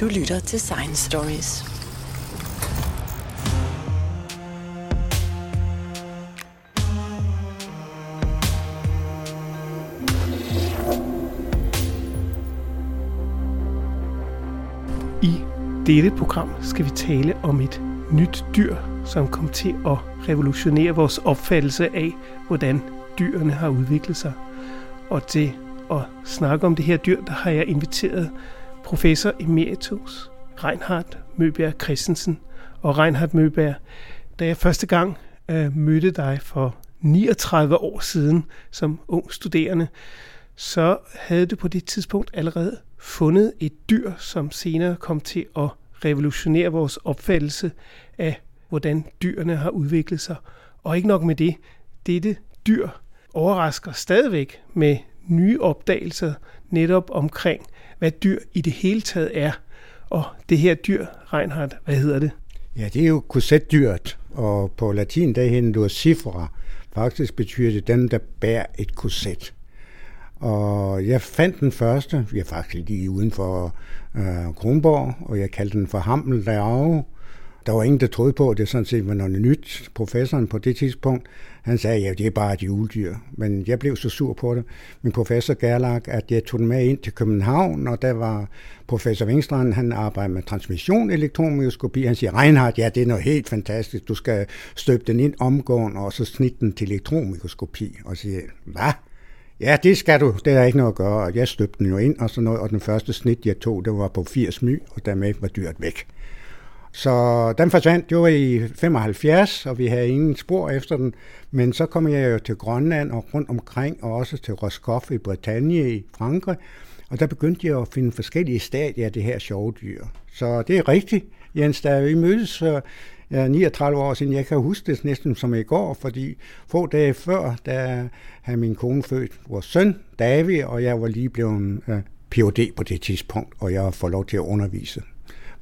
Du lytter til Science Stories. I dette program skal vi tale om et nyt dyr, som kom til at revolutionere vores opfattelse af, hvordan dyrene har udviklet sig. Og til at snakke om det her dyr, der har jeg inviteret professor emeritus Reinhard Møbjerg Christensen. Og Reinhard Møbjerg, da jeg første gang øh, mødte dig for 39 år siden som ung studerende, så havde du på det tidspunkt allerede fundet et dyr, som senere kom til at revolutionere vores opfattelse af, hvordan dyrene har udviklet sig. Og ikke nok med det, dette dyr overrasker stadigvæk med nye opdagelser netop omkring, hvad dyr i det hele taget er. Og det her dyr, Reinhardt, hvad hedder det? Ja, det er jo korsetdyret, og på latin der hedder det cifra. Faktisk betyder det dem, der bærer et korset. Og jeg fandt den første, jeg faktisk lige uden for øh, Kronborg, og jeg kaldte den for Hammel derovre. Der var ingen, der troede på, at det sådan set var noget nyt. Professoren på det tidspunkt, han sagde, ja, det er bare et juledyr. Men jeg blev så sur på det. Min professor Gerlach, at jeg tog den med ind til København, og der var professor Wingstrand, han arbejder med transmission elektronmikroskopi. Han siger, Reinhardt, ja, det er noget helt fantastisk. Du skal støbe den ind omgående, og så snitte den til elektronmikroskopi. Og siger, hvad? Ja, det skal du. Det er ikke noget at gøre. Og jeg støbte den jo ind og sådan noget, og den første snit, jeg tog, det var på 80 my, og dermed var dyret væk. Så den forsvandt jo i 75, og vi havde ingen spor efter den. Men så kom jeg jo til Grønland og rundt omkring, og også til Roscoff i Bretagne i Frankrig. Og der begyndte jeg at finde forskellige stadier af det her sjove dyr. Så det er rigtigt, Jens, da vi mødtes jeg er 39 år siden. Jeg kan huske det næsten som i går, fordi få dage før, der havde min kone født vores søn, David, og jeg var lige blevet uh, Ph.D. på det tidspunkt, og jeg får lov til at undervise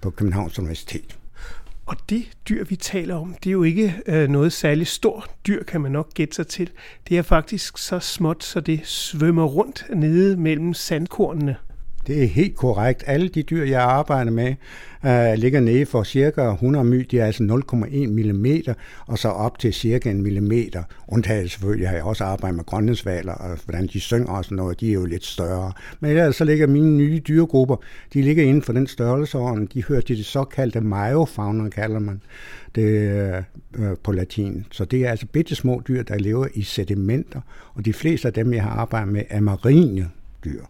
på Københavns Universitet. Og det dyr, vi taler om, det er jo ikke øh, noget særligt stort dyr, kan man nok gætte sig til. Det er faktisk så småt, så det svømmer rundt nede mellem sandkornene. Det er helt korrekt. Alle de dyr, jeg arbejder med, øh, ligger nede for cirka 100 my. De er altså 0,1 mm, og så op til cirka en millimeter. Undtaget selvfølgelig har jeg også arbejdet med grønlandsvaler, og hvordan de synger og sådan noget, de er jo lidt større. Men ellers så ligger mine nye dyregrupper, de ligger inden for den størrelseorden. De hører til det såkaldte myofauna, kalder man det øh, øh, på latin. Så det er altså bittesmå dyr, der lever i sedimenter, og de fleste af dem, jeg har arbejdet med, er marine dyr.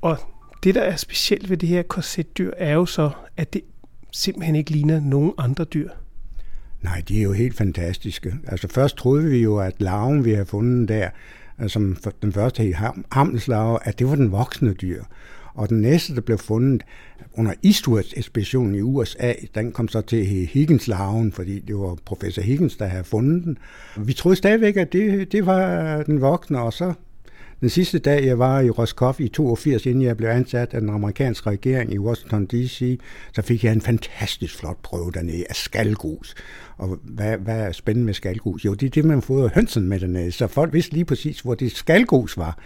Og det, der er specielt ved det her korsetdyr, er jo så, at det simpelthen ikke ligner nogen andre dyr. Nej, de er jo helt fantastiske. Altså først troede vi jo, at larven, vi havde fundet der, øh, som den første hed hammelslave, at det var den voksne dyr. Og den næste, der blev fundet under Eastwoods ekspedition i USA, den kom så til Higgins-larven, fordi det var professor Higgins, der havde fundet den. Vi troede stadigvæk, at det, det var den voksne, og så den sidste dag, jeg var i Roscoff i 82, inden jeg blev ansat af den amerikanske regering i Washington D.C., så fik jeg en fantastisk flot prøve dernede af skalgus. Og hvad, hvad er spændende med skalgus? Jo, det er det, man får hønsen med dernede. Så folk vidste lige præcis, hvor det skalgus var.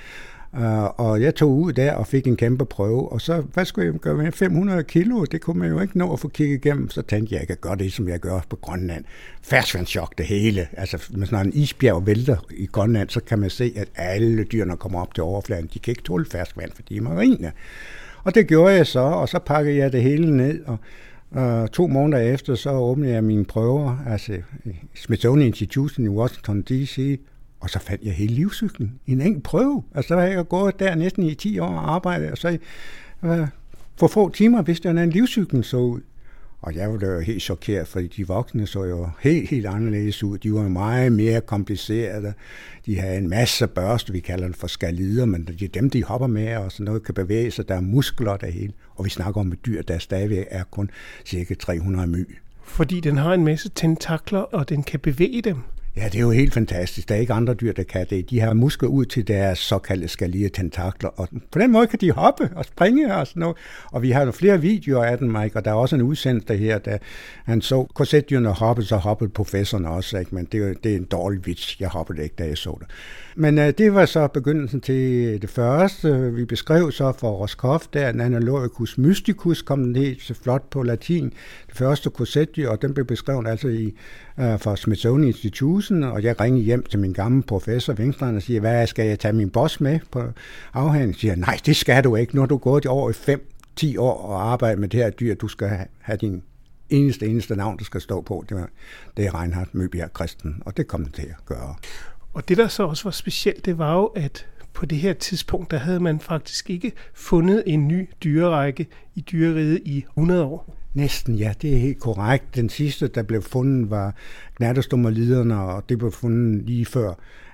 Uh, og jeg tog ud der og fik en kæmpe prøve, og så, hvad skulle jeg gøre med 500 kilo? Det kunne man jo ikke nå at få kigget igennem. Så tænkte jeg, at jeg kan gøre det, som jeg gør på Grønland. Færdsvandschok det hele. Altså, hvis når en isbjerg vælter i Grønland, så kan man se, at alle dyrene kommer op til overfladen. De kan ikke tåle færdsvand, for de er marine. Og det gjorde jeg så, og så pakkede jeg det hele ned, og Uh, to måneder efter, så åbnede jeg mine prøver, altså Smithsonian Institution i Washington D.C., og så fandt jeg hele livscyklen i en enkelt prøve. Altså, så har jeg gået der næsten i 10 år og arbejdet, og så uh, for få timer vidste jeg, hvordan livscyklen så ud. Og jeg var jo helt chokeret, fordi de voksne så jo helt, helt anderledes ud. De var meget mere komplicerede. De havde en masse børste, vi kalder dem for skalider, men det er dem, de hopper med, og sådan noget kan bevæge sig. Der er muskler der hele. Og vi snakker om et dyr, der stadigvæk er kun cirka 300 my. Fordi den har en masse tentakler, og den kan bevæge dem. Ja, det er jo helt fantastisk. Der er ikke andre dyr, der kan det. De har muskler ud til deres såkaldte skalige tentakler, og på den måde kan de hoppe og springe og sådan noget. Og vi har jo flere videoer af den, Mike, og der er også en udsendelse her, der han så korsetdyrene hoppe, så hoppede professoren også, ikke? men det er, det er en dårlig vits. Jeg hoppede ikke, da jeg så det. Men uh, det var så begyndelsen til det første. Vi beskrev så for Roscoff der en Analogicus mysticus, kom den helt så flot på latin. Det første korsetdyr, og den blev beskrevet altså i, øh, uh, fra Smithsonian bussen, og jeg ringede hjem til min gamle professor Vingstrand og siger, hvad skal jeg tage min boss med på afhandling? siger, nej, det skal du ikke. Nu har du gået over i 5-10 år og arbejdet med det her dyr. Du skal have din eneste, eneste navn, der skal stå på, det, var, det er Reinhard Møbjerg Christen, og det kom den til at gøre. Og det, der så også var specielt, det var jo, at på det her tidspunkt, der havde man faktisk ikke fundet en ny dyrerække i dyreriget i 100 år. Næsten, ja, det er helt korrekt. Den sidste, der blev fundet, var gnatterstommerliderne, og det blev fundet lige før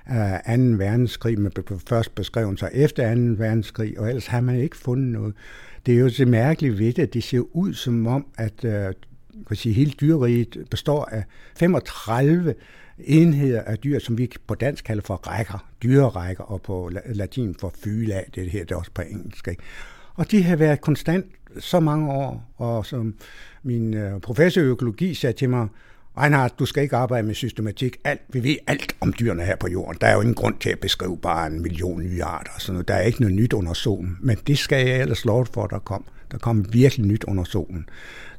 øh, 2. verdenskrig, men blev først beskrevet sig efter 2. verdenskrig, og ellers har man ikke fundet noget. Det er jo så mærkeligt ved det, at det ser ud som om, at øh, kan sige, hele dyreriget består af 35 enheder af dyr, som vi på dansk kalder for rækker, dyrerækker, og på latin for fyla, det her det er også på engelsk. Ikke? Og de har været konstant så mange år, og som min øh, professor i økologi sagde til mig, Reinhardt, du skal ikke arbejde med systematik. Alt, vi ved alt om dyrene her på jorden. Der er jo ingen grund til at beskrive bare en million nye arter. Så noget. Der er ikke noget nyt under solen. Men det skal jeg ellers lov for, at der kom. Der kom virkelig nyt under solen.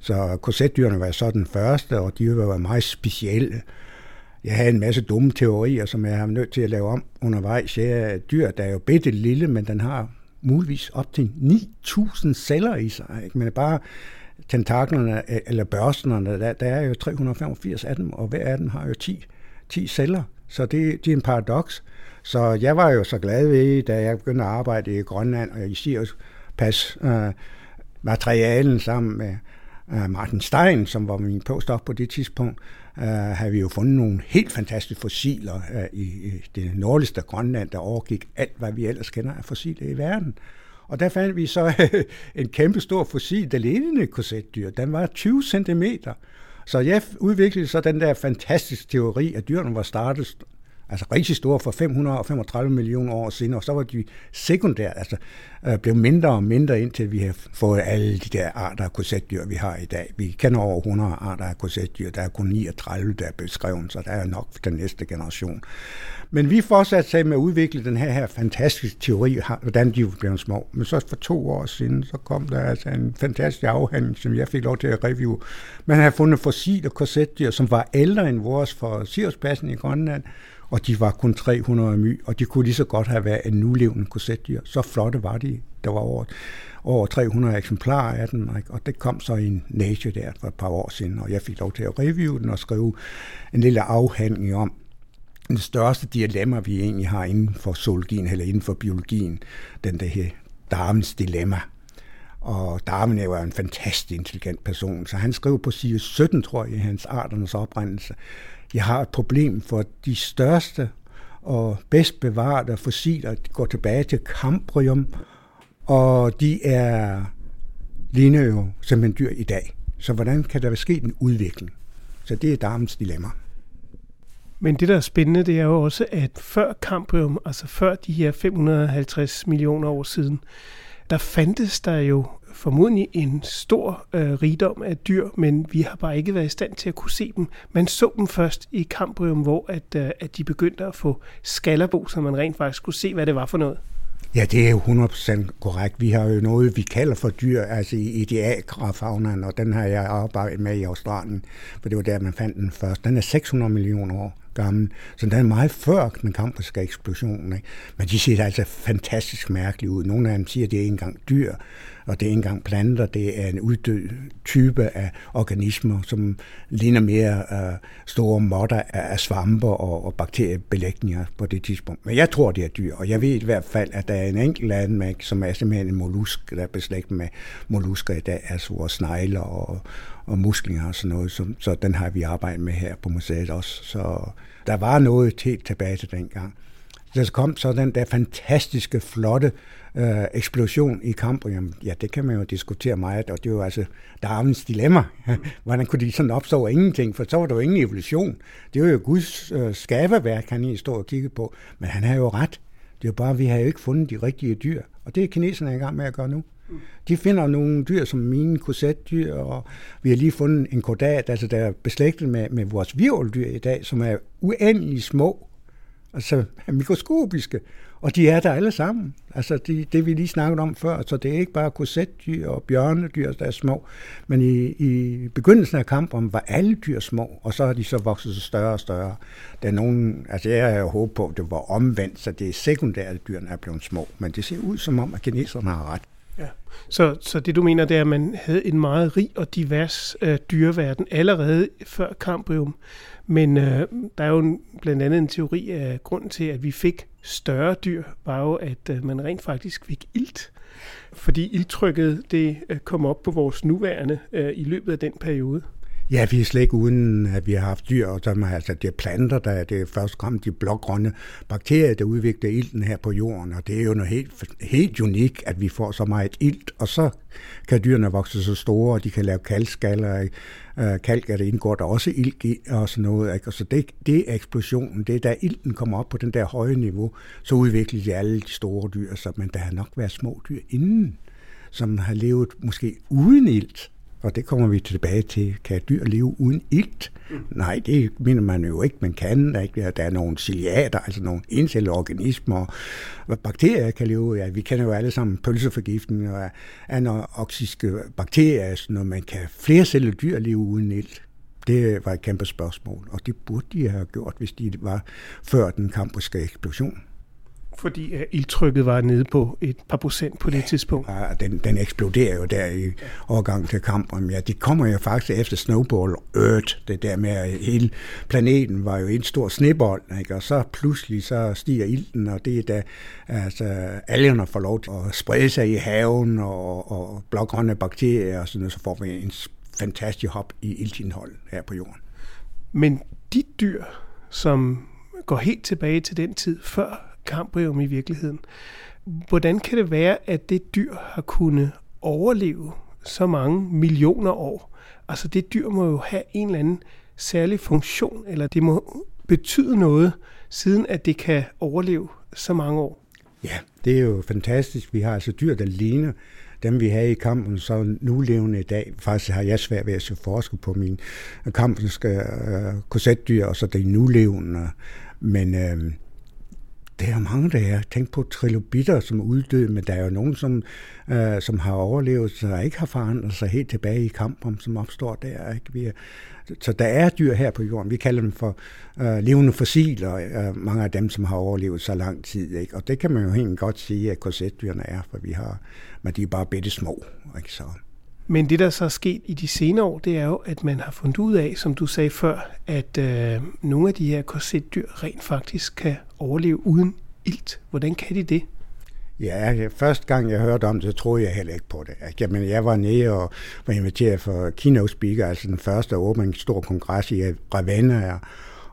Så korsetdyrene var så den første, og de var meget specielle. Jeg havde en masse dumme teorier, som jeg har nødt til at lave om undervejs. Jeg er dyr, der er jo bitte lille, men den har muligvis op til 9.000 celler i sig. Ikke? Men bare tentaklerne øh, eller børsterne, der, der er jo 385 af dem, og hver af dem har jo 10, 10 celler. Så det, det er en paradoks. Så jeg var jo så glad ved, da jeg begyndte at arbejde i Grønland og i Sirius pas øh, materialen sammen med øh, Martin Stein, som var min postdoc på det tidspunkt, øh, havde vi jo fundet nogle helt fantastiske fossiler øh, i, i det nordligste Grønland, der overgik alt, hvad vi ellers kender af fossiler i verden. Og der fandt vi så en kæmpe stor fossil, der lignede et korsetdyr. Den var 20 cm. Så jeg udviklede så den der fantastiske teori, at dyrene var startet altså rigtig store for 535 millioner år siden, og så var de sekundære, altså øh, blev mindre og mindre indtil vi har fået alle de der arter af korsetdyr, vi har i dag. Vi kender over 100 arter af korsetdyr, der er kun 39, der er beskrevet, så der er nok den næste generation. Men vi fortsatte med at udvikle den her, her fantastiske teori, hvordan de blev små. Men så for to år siden, så kom der altså en fantastisk afhandling, som jeg fik lov til at review. Man har fundet fossiler korsetdyr, som var ældre end vores for Siriuspassen i Grønland, og de var kun 300 my, og de kunne lige så godt have været en nulevende korsetdyr. Så flotte var de. Der var over, over 300 eksemplarer af den, ikke? og det kom så i en Nature der for et par år siden, og jeg fik lov til at review den og skrive en lille afhandling om, den største dilemma, vi egentlig har inden for zoologien eller inden for biologien, den der her Darwins dilemma. Og Darwin er jo en fantastisk intelligent person, så han skrev på side 17, tror jeg, i hans arternes oprindelse, jeg har et problem for de største og bedst bevarede fossiler går tilbage til Cambrium, og de er ligner jo simpelthen dyr i dag. Så hvordan kan der ske en udvikling? Så det er Darwins dilemma. Men det, der er spændende, det er jo også, at før Cambrium, altså før de her 550 millioner år siden, der fandtes der jo formodentlig en stor øh, rigdom af dyr, men vi har bare ikke været i stand til at kunne se dem. Man så dem først i Cambrium, hvor at, øh, at de begyndte at få skallerbo, så man rent faktisk kunne se, hvad det var for noget. Ja, det er jo 100% korrekt. Vi har jo noget, vi kalder for dyr, altså i de og den har jeg arbejdet med i Australien, for det var der, man fandt den først. Den er 600 millioner år gammel, så den er meget før den kambriske eksplosion. Ikke? Men de ser altså fantastisk mærkeligt ud. Nogle af dem siger, at det er ikke engang dyr, og det er ikke engang planter, det er en uddød type af organismer, som ligner mere øh, store måtter af svamper og, og bakteriebelægninger på det tidspunkt. Men jeg tror, det er dyr, og jeg ved i hvert fald, at der er en enkelt af dem, som er simpelthen en mollusk, der er beslægtet med mollusker i dag, altså vores snegler og, og muslinger og sådan noget, så, så den har vi arbejdet med her på museet også. Så der var noget helt tilbage til dengang. der kom så den der fantastiske, flotte øh, eksplosion i Cambrium. Ja, det kan man jo diskutere meget, og det er jo altså Darwins dilemma. Hvordan kunne de sådan opstå ingenting? For så var der jo ingen evolution. Det var jo Guds øh, skaberværk, han i stå og kigge på. Men han har jo ret. Det er jo bare, at vi har jo ikke fundet de rigtige dyr. Og det er kineserne i gang med at gøre nu. De finder nogle dyr som mine korsetdyr, og vi har lige fundet en kordat, altså der er beslægtet med, med vores virveldyr i dag, som er uendelig små, altså mikroskopiske, og de er der alle sammen. Altså det, det vi lige snakkede om før, så det er ikke bare korsetdyr og bjørnedyr, der er små, men i, i begyndelsen af kampen var alle dyr små, og så har de så vokset så større og større. Der er nogen, altså jeg har jo håbet på, at det var omvendt, så det er sekundære, at dyrene er blevet små, men det ser ud som om, at kineserne har ret. Ja. Så, så det du mener, det er, at man havde en meget rig og divers øh, dyreverden allerede før Cambrium. Men øh, der er jo en, blandt andet en teori af grunden til, at vi fik større dyr, var jo, at øh, man rent faktisk fik ilt. Fordi ilttrykket det øh, kom op på vores nuværende øh, i løbet af den periode. Ja, vi er slet ikke uden, at vi har haft dyr, og som, altså, det er planter, der det er først kom de blågrønne bakterier, der udvikler ilten her på jorden, og det er jo noget helt, helt unikt, at vi får så meget ilt, og så kan dyrene vokse så store, og de kan lave kalkskaller, øh, øh kalk er det indgår der også ilt i, og sådan noget, ikke? og så det, det er eksplosionen, det er da ilten kommer op på den der høje niveau, så udvikler de alle de store dyr, så, men der har nok været små dyr inden, som har levet måske uden ilt, og det kommer vi tilbage til. Kan dyr leve uden ilt? Mm. Nej, det mener man jo ikke, man kan. Ikke? Der er nogle ciliater, altså nogle encellede organismer. Bakterier kan leve, ja, vi kender jo alle sammen pølseforgiftning og anoxiske bakterier, så når man kan flere celler dyr leve uden ilt. Det var et kæmpe spørgsmål, og det burde de have gjort, hvis de var før den kambriske eksplosion fordi uh, ildtrykket var nede på et par procent på det ja, tidspunkt. Ja, den, den eksploderer jo der i overgang til kampen. Ja, det kommer jo faktisk efter Snowball Earth, det der med, at hele planeten var jo en stor snebold, ikke? og så pludselig så stiger ilten, og det er da altså, algerne får lov til at sprede sig i haven, og, og blågrønne bakterier, og sådan noget, så får vi en fantastisk hop i iltindhold her på jorden. Men de dyr, som går helt tilbage til den tid før kambrium i virkeligheden. Hvordan kan det være, at det dyr har kunnet overleve så mange millioner år? Altså det dyr må jo have en eller anden særlig funktion, eller det må betyde noget, siden at det kan overleve så mange år. Ja, det er jo fantastisk. Vi har altså dyr, der ligner dem, vi havde i kampen, så nu levende i dag. Faktisk har jeg svært ved at forske på min kampenske øh, korsetdyr, og så det nulevende. Men øh, det er mange, der er. tænkt på trilobitter, som er uddøde, men der er jo nogen, som, øh, som har overlevet, så ikke har forandret sig helt tilbage i kampen, som opstår der. Ikke? Vi er, så der er dyr her på jorden. Vi kalder dem for øh, levende fossiler, øh, mange af dem, som har overlevet så lang tid. Ikke? Og det kan man jo helt godt sige, at korsetdyrene er, for vi har, men de er bare bitte små. Ikke? Så, men det, der så er sket i de senere år, det er jo, at man har fundet ud af, som du sagde før, at øh, nogle af de her korsetdyr rent faktisk kan overleve uden ilt. Hvordan kan de det? Ja, første gang jeg hørte om det, så troede jeg heller ikke på det. Jamen, jeg var nede og var inviteret for keynote speaker, altså den første åbning stor kongres i Ravenna,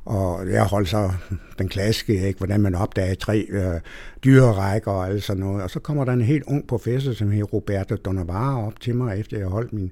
og jeg holdt så den klassiske, ikke, hvordan man opdager tre øh, dyrerækker og alt sådan noget. Og så kommer der en helt ung professor, som hedder Roberto Donavara, op til mig, efter jeg holdt min,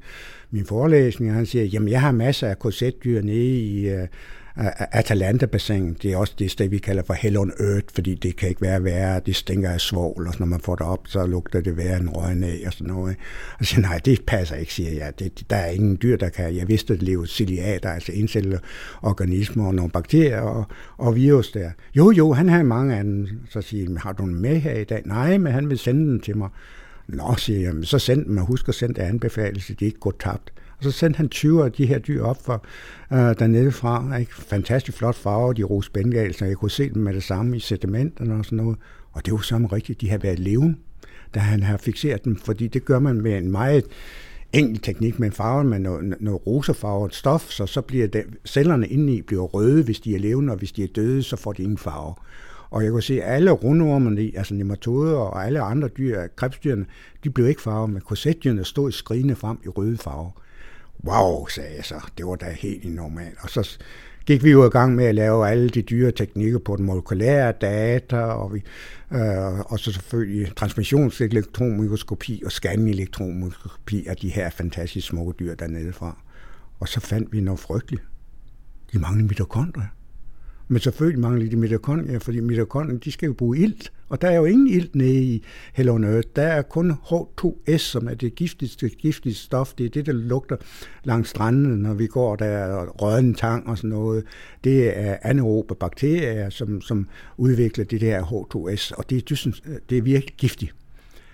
min forelæsning, og han siger, jamen jeg har masser af korsetdyr nede i... Øh, Atalanta-bassin, det er også det sted, vi kalder for Hell on Earth, fordi det kan ikke være værre, det stinker af svovl, og når man får det op, så lugter det værre en røgen af, og sådan noget. Og så altså, nej, det passer ikke, siger jeg. Det, der er ingen dyr, der kan. Jeg vidste, at det lever ciliater, altså encellede organismer og nogle bakterier og, og virus der. Jo, jo, han har mange af dem. Så siger jeg, har du den med her i dag? Nej, men han vil sende den til mig. Nå, siger jeg, så send dem, og husk at sende det anbefalelse, de ikke går tabt. Og så sendte han 20 af de her dyr op for øh, dernede fra. Ikke? Fantastisk flot farve, de rose bengal, så jeg kunne se dem med det samme i sedimenterne og sådan noget. Og det var sammen rigtigt, de har været levende, da han har fixeret dem, fordi det gør man med en meget enkel teknik med farve med noget, noget rosefarvet stof, så, så bliver det, cellerne indeni bliver røde, hvis de er levende, og hvis de er døde, så får de ingen farve. Og jeg kunne se, at alle rundormerne, altså nematoder og alle andre dyr, krebsdyrene, de blev ikke farvet, men korsetdyrene stod skrigende frem i røde farve wow, sagde jeg så. Det var da helt normalt. Og så gik vi jo i gang med at lave alle de dyre teknikker på den molekylære data, og, vi, øh, og så selvfølgelig transmissionselektromikroskopi og scanning-elektronmikroskopi af de her fantastiske små dyr dernede fra. Og så fandt vi noget frygteligt. De manglede mitokondrier. Men selvfølgelig mangler de mitokondrier, fordi mitokondrier, de skal jo bruge ilt, og der er jo ingen ilt nede i Hell on Earth. Der er kun H2S, som er det giftigste, giftigste stof. Det er det, der lugter langs stranden, når vi går der, og rødden tang og sådan noget. Det er anaerobe bakterier, som, som udvikler det der H2S, og det, det er virkelig giftigt.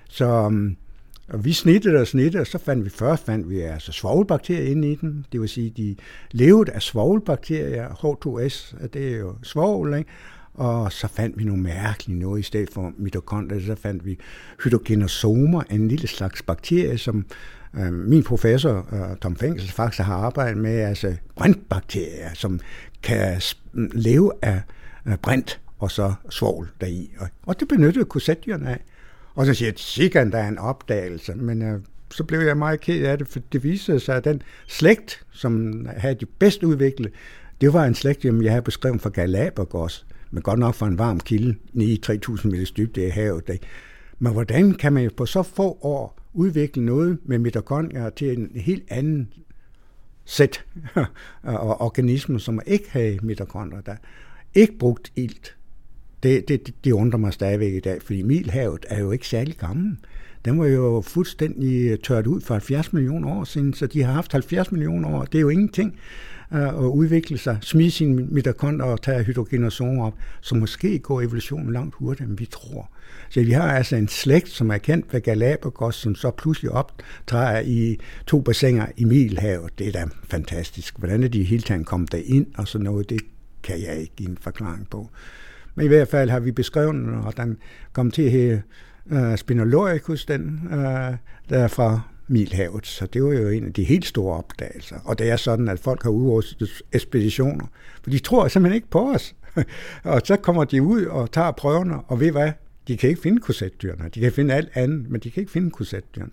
Så øhm, og vi snittede og snittede, og så fandt vi først fandt vi altså svovlbakterier inde i dem. Det vil sige, de levede af svovlbakterier, H2S, det er jo svovl, ikke? Og så fandt vi nogle mærkelige noget i stedet for mitokondrier. Så fandt vi hydrogenosomer, en lille slags bakterie, som øh, min professor øh, Tom Fængsel faktisk har arbejdet med, altså brintbakterier, som kan leve af øh, brint og så svovl deri. Og, og det benyttede korsetdyrene af. Og så siger jeg, sikkert der er en opdagelse, men øh, så blev jeg meget ked af det, for det viste sig, at den slægt, som havde de bedst udviklet, det var en slægt, som jeg havde beskrevet fra Galapagos, men godt nok fra en varm kilde, 9-3000 meters dybde i havet. Ikke? Men hvordan kan man på så få år udvikle noget med mitokondrier til en helt anden sæt og organismer, som ikke havde mitokondrier, der ikke brugt ilt, det, det, det undrer mig stadigvæk i dag, fordi Milhavet er jo ikke særlig gammel. Den var jo fuldstændig øh, tørt ud for 70 millioner år siden, så de har haft 70 millioner år. Det er jo ingenting øh, at udvikle sig, smide sine mitokondrier og tage hydrogenosomer op, så måske går evolutionen langt hurtigere, end vi tror. Så vi har altså en slægt, som er kendt ved Galapagos, som så pludselig optræder i to bassiner i Middelhavet. Det er da fantastisk. Hvordan er de hele taget kommet derind og sådan noget, det kan jeg ikke give en forklaring på. Men i hvert fald har vi beskrevet den, og den kom til at hedde øh, uh, Spinoloricus, den, uh, der er fra Milhavet. Så det var jo en af de helt store opdagelser. Og det er sådan, at folk har udrustet ekspeditioner, for de tror simpelthen ikke på os. og så kommer de ud og tager prøverne, og ved hvad? De kan ikke finde korsetdyrene. De kan finde alt andet, men de kan ikke finde korsetdyrene.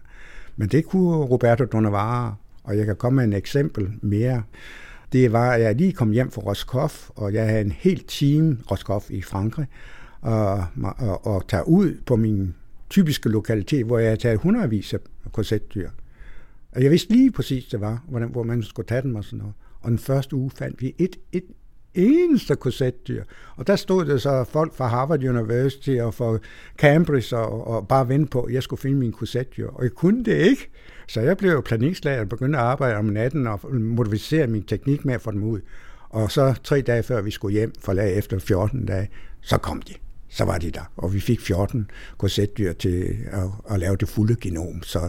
Men det kunne Roberto Donavara, og jeg kan komme med en eksempel mere det var, at jeg lige kom hjem fra Roscoff, og jeg havde en helt team, Roscoff i Frankrig, og, og, og tage ud på min typiske lokalitet, hvor jeg havde taget hundredvis af korsetdyr. Og jeg vidste lige præcis, det var, hvordan, hvor man skulle tage dem og sådan noget. Og den første uge fandt vi et, et eneste korsetdyr. Og der stod der så folk fra Harvard University og fra Cambridge og, og bare vente på, at jeg skulle finde min korsetdyr. Og jeg kunne det ikke. Så jeg blev planikslager og begyndte at arbejde om natten og modificere min teknik med at få dem ud. Og så tre dage før vi skulle hjem, forlag efter 14 dage, så kom de. Så var de der. Og vi fik 14 korsetdyr til at, at lave det fulde genom. Så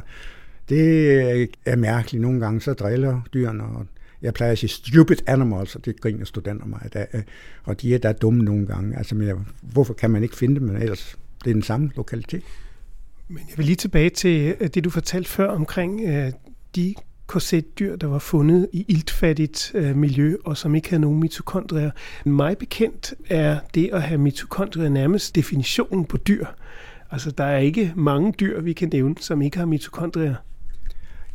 det er mærkeligt. Nogle gange så driller dyrene, og jeg plejer at sige stupid animals, og det griner studenter mig af. Øh, og de er der dumme nogle gange. Altså, men hvorfor kan man ikke finde dem, men ellers det er den samme lokalitet. Men jeg vil lige tilbage til øh, det, du fortalte før omkring øh, de korsetdyr, der var fundet i iltfattigt øh, miljø, og som ikke havde nogen mitokondrier. Mig bekendt er det at have mitokondrier nærmest definitionen på dyr. Altså, der er ikke mange dyr, vi kan nævne, som ikke har mitokondrier.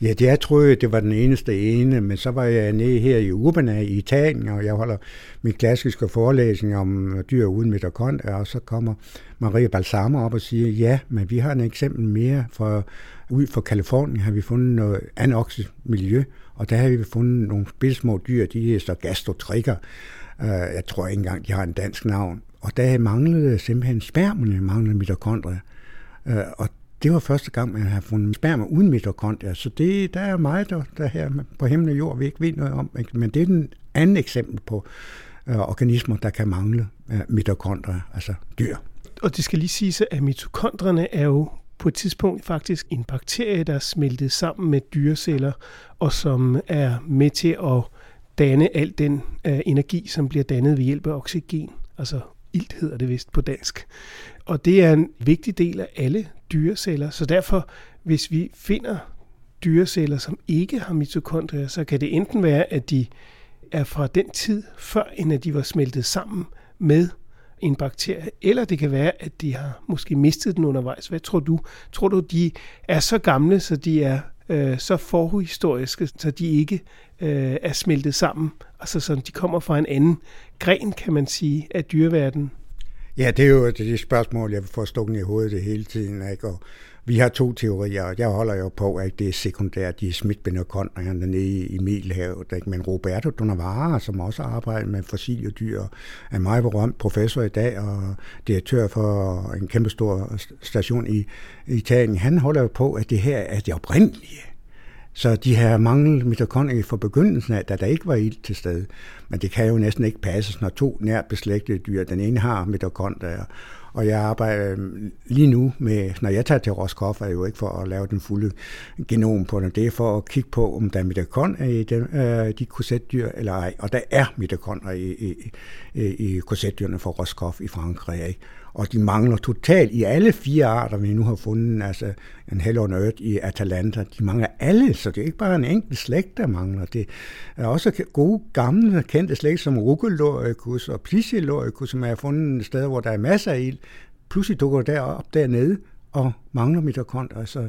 Ja, det jeg troede, det var den eneste ene, men så var jeg nede her i Urbana i Italien, og jeg holder min klassiske forelæsning om dyr uden mitokond, og så kommer Maria Balsamo op og siger, ja, men vi har en eksempel mere fra ud fra Kalifornien har vi fundet noget anoxisk miljø, og der har vi fundet nogle små dyr, de er så gastrotrikker. Øh, jeg tror ikke engang, de har en dansk navn. Og der manglede simpelthen spermerne, manglede mitokondrier. Øh, og det var første gang, man har fundet sperma uden mitokondrier, så det, der er meget der, der her på himmel og jord, vi ikke ved noget om. Men det er den anden eksempel på øh, organismer, der kan mangle øh, mitokondrier, altså dyr. Og det skal lige siges, at mitokondrierne er jo på et tidspunkt faktisk en bakterie, der er smeltet sammen med dyreceller, og som er med til at danne al den øh, energi, som bliver dannet ved hjælp af oxygen, altså ilt hedder det vist på dansk. Og det er en vigtig del af alle dyreceller, så derfor, hvis vi finder dyreceller, som ikke har mitokondrier, så kan det enten være, at de er fra den tid, før end at de var smeltet sammen med en bakterie, eller det kan være, at de har måske mistet den undervejs. Hvad tror du? Tror du, de er så gamle, så de er øh, så forhistoriske, så de ikke øh, er smeltet sammen. Altså sådan, de kommer fra en anden gren, kan man sige, af dyreverdenen. Ja, det er jo det spørgsmål, jeg får stukket i hovedet det hele tiden. Ikke? Og vi har to teorier, jeg holder jo på, at det er sekundært, de er smitbenderkontrerne nede i Middelhavet. Ikke? Men Roberto Donavara, som også arbejder med fossile dyr, er meget berømt professor i dag og direktør for en kæmpestor station i Italien, han holder jo på, at det her er det oprindelige. Så de her manglet mitokondrier fra begyndelsen af, da der ikke var ild til stede. Men det kan jo næsten ikke passes, når to nært beslægtede dyr, den ene har mitokondrier, og jeg arbejder øhm, lige nu med, når jeg tager til Roskov, er jo ikke for at lave den fulde genom på den. Det er for at kigge på, om der er mitokondrier i de, øh, de korsetdyr eller ej. Og der er mitokondrier i, i, i, i korsetdyrene fra Roskov i Frankrig. Ikke? Og de mangler totalt i alle fire arter, vi nu har fundet, altså en Hell on Earth i Atalanta, de mangler alle, så det er ikke bare en enkelt slægt, der mangler. Det er også gode, gamle, kendte slægt som Rugeloricus og Pliciloricus, som er fundet steder, hvor der er masser af ild. Pludselig dukker der op dernede og mangler mitokondrier, så,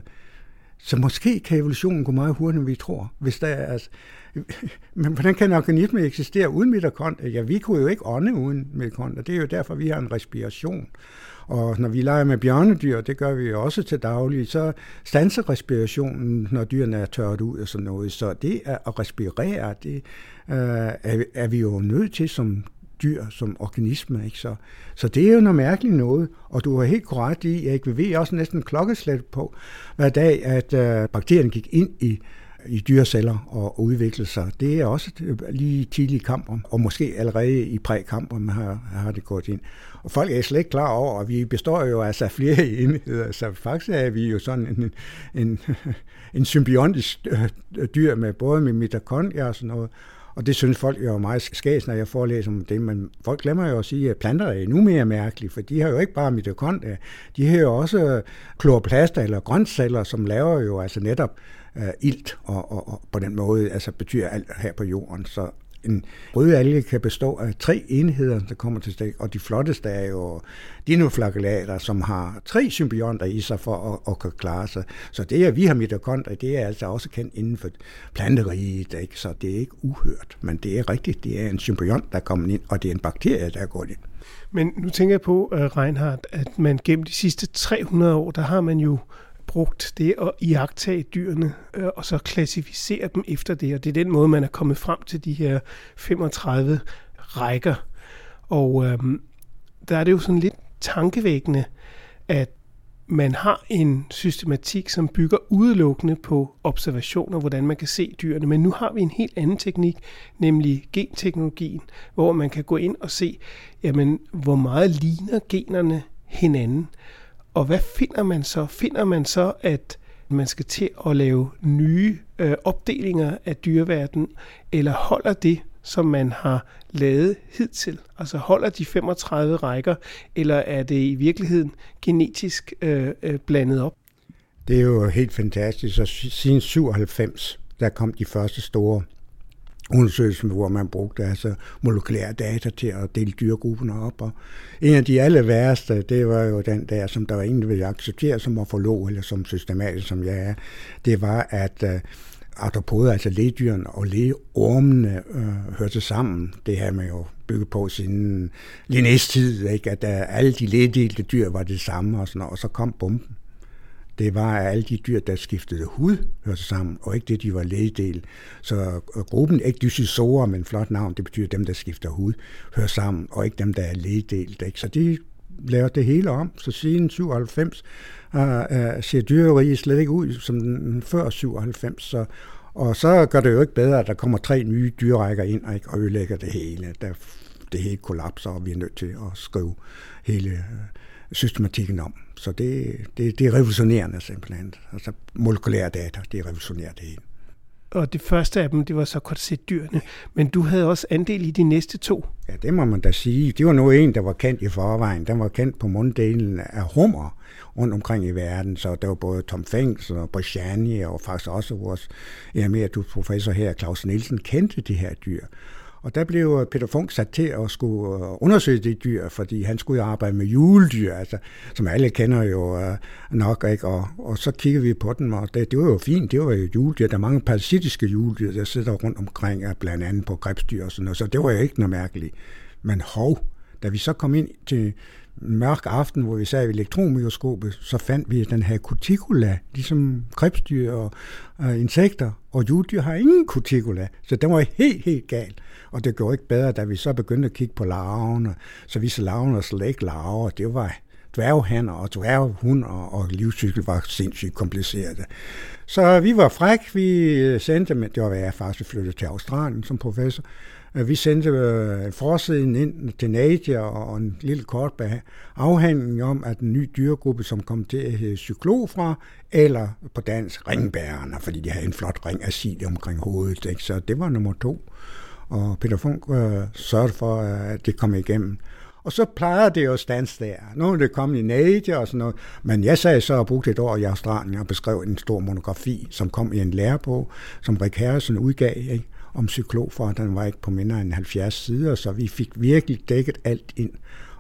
så måske kan evolutionen gå meget hurtigere, end vi tror. Hvis der er, altså, men hvordan kan en organisme eksistere uden mitokondrier? Ja, vi kunne jo ikke ånde uden mitokondrier. Det er jo derfor, vi har en respiration. Og når vi leger med bjørnedyr, det gør vi jo også til daglig, så stanser respirationen, når dyrene er tørret ud og sådan noget. Så det at respirere, det øh, er, er vi jo nødt til som dyr, som organisme. Ikke? Så, så det er jo noget mærkeligt noget, og du har helt korrekt i, at vi ved også næsten klokkeslæt på, hver dag, at øh, bakterien gik ind i i dyreceller og udvikle sig. Det er også øh, lige tidlige kamper, og måske allerede i prækamper man har, har det gået ind. Og folk er slet ikke klar over, at vi består jo altså flere enheder, så faktisk er vi jo sådan en, en, en symbiontisk øh, dyr med både med mitokondrier og sådan noget. Og det synes folk jo er meget skæs, når jeg forelæser om det, men folk glemmer jo at sige, at planter er endnu mere mærkelige, for de har jo ikke bare mitokondrier, de har jo også kloroplaster eller grøntceller, som laver jo altså netop øh, ilt, og, og, og på den måde altså betyder alt her på jorden. Så en røde alge kan bestå af tre enheder, der kommer til stik, og de flotteste er jo dinoflagellater, som har tre symbionter i sig for at, at kunne klare sig. Så det, at vi har mitokondrier, det er altså også kendt inden for planteriget, ikke? så det er ikke uhørt, men det er rigtigt, det er en symbiont, der er kommet ind, og det er en bakterie, der er gået ind. Men nu tænker jeg på, uh, Reinhardt, at man gennem de sidste 300 år, der har man jo brugt det at iagtage dyrene, øh, og så klassificere dem efter det. Og det er den måde, man er kommet frem til de her 35 rækker. Og øh, der er det jo sådan lidt tankevækkende, at man har en systematik, som bygger udelukkende på observationer, hvordan man kan se dyrene. Men nu har vi en helt anden teknik, nemlig genteknologien, hvor man kan gå ind og se, jamen, hvor meget ligner generne hinanden. Og hvad finder man så? Finder man så, at man skal til at lave nye øh, opdelinger af dyreverdenen, eller holder det, som man har lavet hidtil? Altså holder de 35 rækker, eller er det i virkeligheden genetisk øh, øh, blandet op? Det er jo helt fantastisk. Så siden 97, der kom de første store undersøgelsen, hvor man brugte altså molekylære data til at dele dyregrupperne op. Og en af de aller værste, det var jo den der, som der var ingen, der ville acceptere som morfolog, eller som systematisk, som jeg er, det var, at øh, arthropoder, altså ledyrene og lægeormene, øh, hørte sammen. Det har man jo bygget på siden Linnés tid, ikke? at uh, alle de lægedelte dyr var det samme, og, sådan, og så kom bomben det var at alle de dyr, der skiftede hud, hørte sammen, og ikke det, de var lægedel. Så øh, gruppen ikke med men flot navn, det betyder dem, der skifter hud, hører sammen, og ikke dem, der er lægedelt. Ikke? Så de laver det hele om. Så siden 97 uh, uh, ser dyreriget slet ikke ud som den før 97. Så, og så gør det jo ikke bedre, at der kommer tre nye dyrrækker ind ikke, og ødelægger det hele. Der, det hele kollapser, og vi er nødt til at skrive hele øh, systematikken om. Så det, det, det er revolutionerende simpelthen. Altså molekylære data, det er revolutionerende det hele. Og det første af dem, det var så dyrene. Men du havde også andel i de næste to. Ja, det må man da sige. Det var nu en, der var kendt i forvejen. Den var kendt på munddelen af hummer rundt omkring i verden. Så der var både Tom Fengs og Brichani og faktisk også vores emeritus professor her, Claus Nielsen, kendte de her dyr. Og der blev øh, Peter Funk sat til at skulle øh, undersøge det dyr, fordi han skulle jo arbejde med juledyr, altså, som alle kender jo øh, nok. Ikke? Og, og så kiggede vi på dem, og det, det var jo fint, det var jo juledyr. Der er mange parasitiske juledyr, der sidder rundt omkring, blandt andet på krebsdyr og sådan noget, så det var jo ikke noget mærkeligt. Men hov, da vi så kom ind til en mørk aften, hvor vi sad i elektronmikroskopet, så fandt vi den her cuticula, ligesom krebsdyr og øh, insekter, og juddyr har ingen cuticula, så den var helt, helt galt. Og det gjorde ikke bedre, da vi så begyndte at kigge på larverne, så vi så larverne slet ikke larver, det var dværghander og dværghunder, og livscykel var sindssygt kompliceret. Så vi var fræk, vi sendte, dem, det var jeg faktisk flyttede til Australien som professor, vi sendte øh, forsiden ind til Nadia og en lille kort afhandling om, at den nye dyregruppe, som kom til at hedde cyklofra, eller på dansk ringbærerne, fordi de havde en flot ring af sil omkring hovedet. Ikke? Så det var nummer to. Og Peter Funk øh, sørgede for, øh, at det kom igennem. Og så plejer det jo at stanse der. Nu er det kommet i Nature og sådan noget. Men jeg sagde så og brugte et år i Australien og beskrev en stor monografi, som kom i en lærebog, som Rick Harrison udgav. Ikke? Om cyklofer. Den var ikke på mindre end 70 sider, så vi fik virkelig dækket alt ind.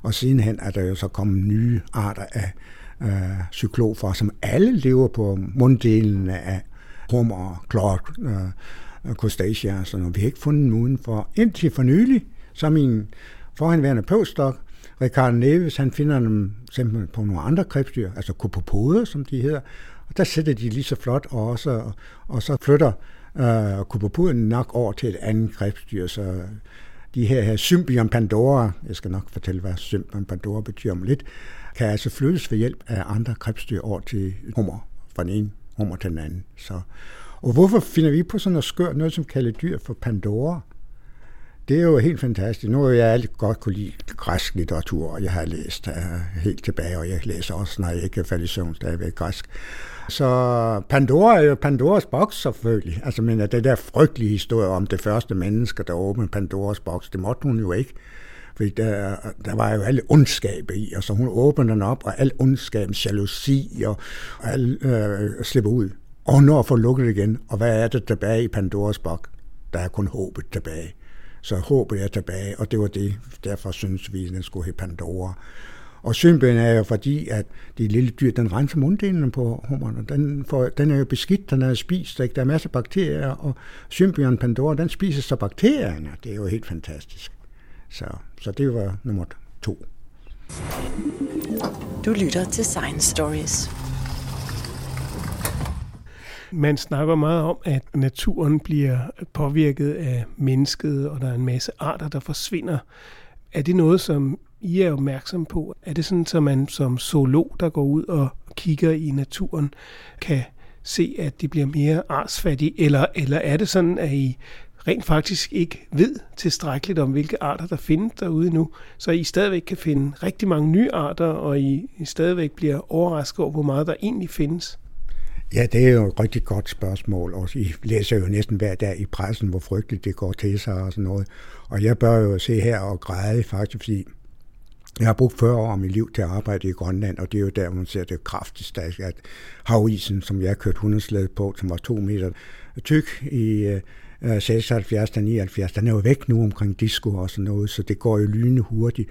Og sidenhen er der jo så kommet nye arter af øh, cyklofer, som alle lever på munddelen af hummer, klort, øh, crustacea, så vi har ikke fundet nogen for. Indtil for nylig, så min forhenværende postdoc, Ricardo Neves, han finder dem simpelthen på nogle andre krebsdyr, altså kopopoder, som de hedder, og der sætter de lige så flot også, og så flytter øh, kupopuden nok over til et andet krebsdyr, så de her, her Symbion Pandora, jeg skal nok fortælle, hvad Symbion Pandora betyder om lidt, kan altså flyttes ved hjælp af andre krebsdyr over til hummer, fra den ene hummer til den anden. Så, og hvorfor finder vi på sådan noget skørt, noget som kalder dyr for Pandora? Det er jo helt fantastisk. Nu har jeg alt godt kunne lide græsk litteratur, og jeg har læst uh, helt tilbage, og jeg læser også, når jeg ikke er faldet i søvn, stadigvæk græsk. Så Pandora er jo Pandoras boks selvfølgelig. Altså, men det der frygtelige historie om det første menneske, der åbnede Pandoras boks, det måtte hun jo ikke. Fordi der, der var jo alle ondskab i, og så hun åbner den op, og al ondskab, jalousi og alt øh, slipper ud. Og hun når at få lukket igen, og hvad er det tilbage i Pandoras boks? Der er kun håbet tilbage. Så håbet er tilbage, og det var det. Derfor synes vi, at den skulle hedde Pandora. Og symbien er jo fordi, at det lille dyr, den renser munddelen på hummerne. Den, får, den er jo beskidt, den er spist, ikke? der er masser af bakterier, og symbion Pandora, den spiser så bakterierne. Det er jo helt fantastisk. Så, så det var nummer to. Du lytter til Science Stories. Man snakker meget om, at naturen bliver påvirket af mennesket, og der er en masse arter, der forsvinder. Er det noget, som i er opmærksom på? Er det sådan, at man som zoolog, der går ud og kigger i naturen, kan se, at det bliver mere artsfattig, Eller, eller er det sådan, at I rent faktisk ikke ved tilstrækkeligt om, hvilke arter der findes derude nu, så I stadigvæk kan finde rigtig mange nye arter, og I, I stadigvæk bliver overrasket over, hvor meget der egentlig findes? Ja, det er jo et rigtig godt spørgsmål, og I læser jo næsten hver dag i pressen, hvor frygteligt det går til sig og sådan noget. Og jeg bør jo se her og græde faktisk, fordi jeg har brugt 40 år af mit liv til at arbejde i Grønland, og det er jo der, man ser det kraftigste, at havisen, som jeg kørte hundeslæde på, som var to meter tyk i øh, øh, 76 79, den er jo væk nu omkring disco og sådan noget, så det går jo lynende hurtigt.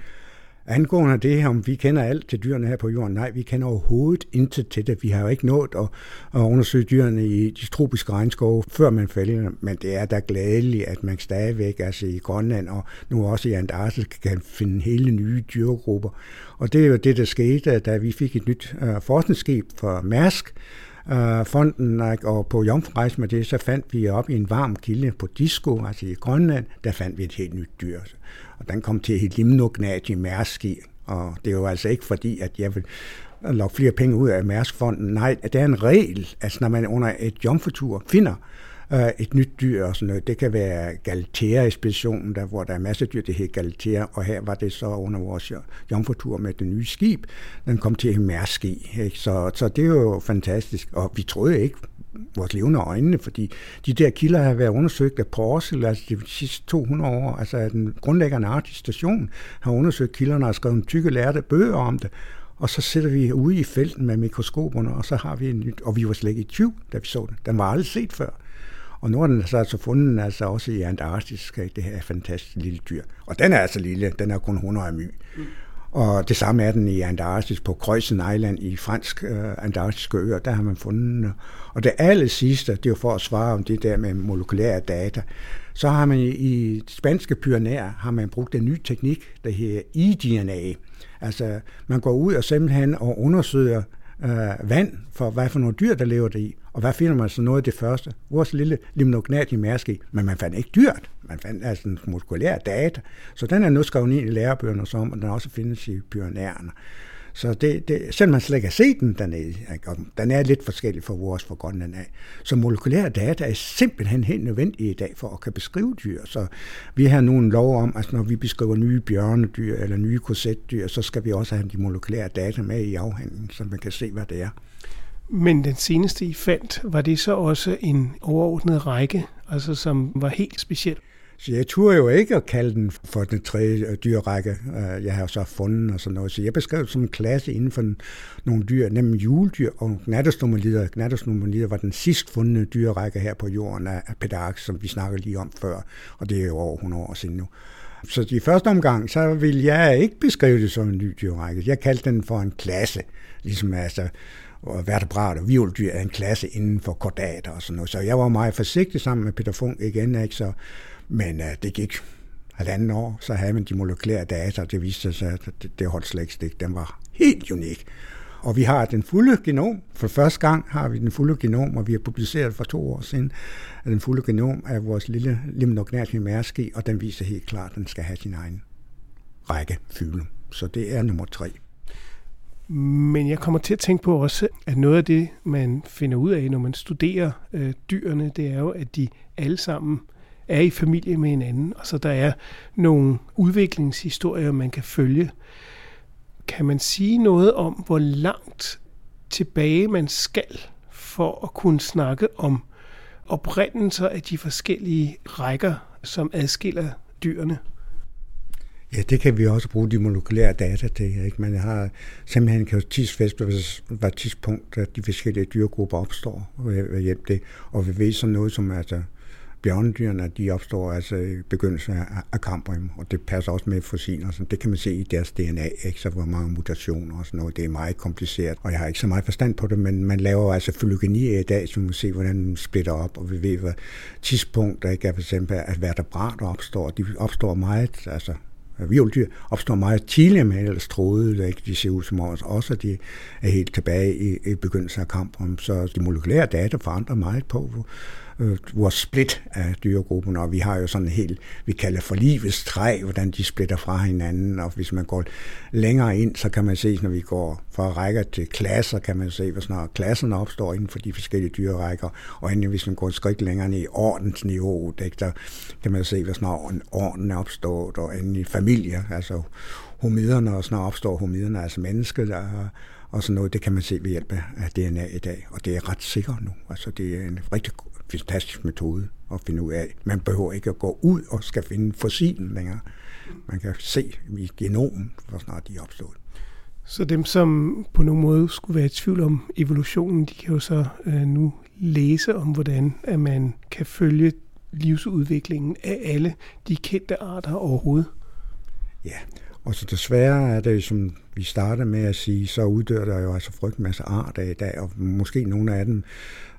Angående det her, om vi kender alt til dyrene her på jorden, nej, vi kender overhovedet intet til det. Vi har jo ikke nået at, at undersøge dyrene i de tropiske regnskove, før man fælder men det er da glædeligt, at man stadigvæk, altså i Grønland og nu også i Antarktis, kan finde hele nye dyregrupper. Og det er jo det, der skete, da vi fik et nyt uh, forskningsskib fra Mærsk, øh, fonden, og på jomfrejse med det, så fandt vi op i en varm kilde på Disco, altså i Grønland, der fandt vi et helt nyt dyr. Og den kom til et i Mærski, og det var altså ikke fordi, at jeg vil lokke flere penge ud af Mærskfonden. Nej, det er en regel, altså når man under et jomfrutur finder øh, et nyt dyr og sådan noget. Det kan være Galatea-ekspeditionen, der, hvor der er masser af dyr, det hedder Galatea, og her var det så under vores jomfrutur med det nye skib. Den kom til Mærski, ikke? Så, så det er jo fantastisk, og vi troede ikke vores levende øjnene, fordi de der kilder har været undersøgt af Porsel, altså de sidste 200 år, altså den grundlæggende artistation har undersøgt kilderne og skrevet tykke lærte bøger om det, og så sætter vi ude i felten med mikroskoperne, og så har vi en nyt, og vi var slet ikke i tvivl, da vi så den. Den var aldrig set før. Og nu er den så altså fundet altså også i Antarktis, det her fantastiske lille dyr. Og den er altså lille, den er kun 100 my. Mm. Og det samme er den i Antarktis på Kreuzen Island i fransk øh, antarktiske øer, der har man fundet. Og det aller sidste, det er jo for at svare om det der med molekylære data, så har man i de spanske pyrenæer har man brugt en ny teknik, der hedder eDNA. Altså man går ud og simpelthen og undersøger øh, vand for, hvad for nogle dyr, der lever der i. Og hvad finder man så noget af det første? Vores lille limnognat i mærske, men man fandt ikke dyrt. Man fandt altså en muskulær data. Så den er nu skrevet ind i lærebøgerne som, og den også findes i pyrenæerne. Så det, det, selvom man slet ikke har set den dernede, og den er lidt forskellig fra vores fra Grønland af. Så molekylære data er simpelthen helt nødvendige i dag for at kan beskrive dyr. Så vi har nu en lov om, at når vi beskriver nye bjørnedyr eller nye korsetdyr, så skal vi også have de molekylære data med i afhandlingen, så man kan se, hvad det er. Men den seneste, I fandt, var det så også en overordnet række, altså som var helt speciel? Så jeg turde jo ikke at kalde den for den tredje øh, dyrrække, øh, jeg har så fundet og sådan noget. Så jeg beskrev det som en klasse inden for nogle dyr, nemlig juledyr og gnattersnomalider. Gnattersnomalider var den sidst fundne dyrrække her på jorden af Pedark, som vi snakkede lige om før, og det er jo over 100 år siden nu. Så i første omgang, så vil jeg ikke beskrive det som en ny dyrrække. Jeg kaldte den for en klasse, ligesom altså og vertebrat og er en klasse inden for kordater og sådan noget. Så jeg var meget forsigtig sammen med Peter Funk igen, ikke? Så, men uh, det gik halvanden år, så havde man de molekylære data, og det viste sig, at det, det holdt slet ikke stik. Den var helt unik. Og vi har den fulde genom. For første gang har vi den fulde genom, og vi har publiceret for to år siden den fulde genom af vores lille limnognat mærski, og den viser helt klart, at den skal have sin egen række fylde. Så det er nummer tre. Men jeg kommer til at tænke på også, at noget af det, man finder ud af, når man studerer øh, dyrene, det er jo, at de alle sammen er i familie med hinanden. Og så der er nogle udviklingshistorier, man kan følge. Kan man sige noget om, hvor langt tilbage man skal for at kunne snakke om oprindelser af de forskellige rækker, som adskiller dyrene? Ja, det kan vi også bruge de molekylære data til. Ikke? Man har simpelthen kan jo tidsfest, hvad tidspunkt, at de forskellige dyregrupper opstår ved hjælp det. Og vi ved sådan noget som altså, bjørnedyrene, de opstår altså i begyndelsen af kampen, og det passer også med fossiler. Så det kan man se i deres DNA, ikke? så hvor mange mutationer og sådan noget. Det er meget kompliceret, og jeg har ikke så meget forstand på det, men man laver altså fylogeni i dag, så man kan se, hvordan den splitter op, og vi ved, hvad tidspunkt, der ikke er for eksempel, at vertebrater opstår. De opstår meget, altså Violddyr opstår meget tidligere med ellers troede, ikke? de ser ud som også, at de er helt tilbage i, i begyndelsen af kampen. Så de molekylære data forandrer meget på, øh, vores split af dyregruppen, og vi har jo sådan en helt, vi kalder for livets træ, hvordan de splitter fra hinanden, og hvis man går længere ind, så kan man se, når vi går fra rækker til klasser, kan man se, hvad snart klasserne opstår inden for de forskellige dyrerækker, og endelig hvis man går et skridt længere ned i ordensniveau, der kan man se, hvad snart orden er opstået, og endelig familier, altså homiderne, og snart opstår homiderne, altså mennesket, der og sådan noget, det kan man se ved hjælp af DNA i dag, og det er ret sikkert nu. Altså det er en rigtig fantastisk metode at finde ud af. Man behøver ikke at gå ud og skal finde fossilen længere. Man kan se i genomen, hvor snart de er opstået. Så dem, som på nogen måde skulle være i tvivl om evolutionen, de kan jo så øh, nu læse om, hvordan at man kan følge livsudviklingen af alle de kendte arter overhovedet. Ja, og så desværre er det, som vi startede med at sige, så uddør der jo altså frygtelig masse arter i dag, og måske nogle af dem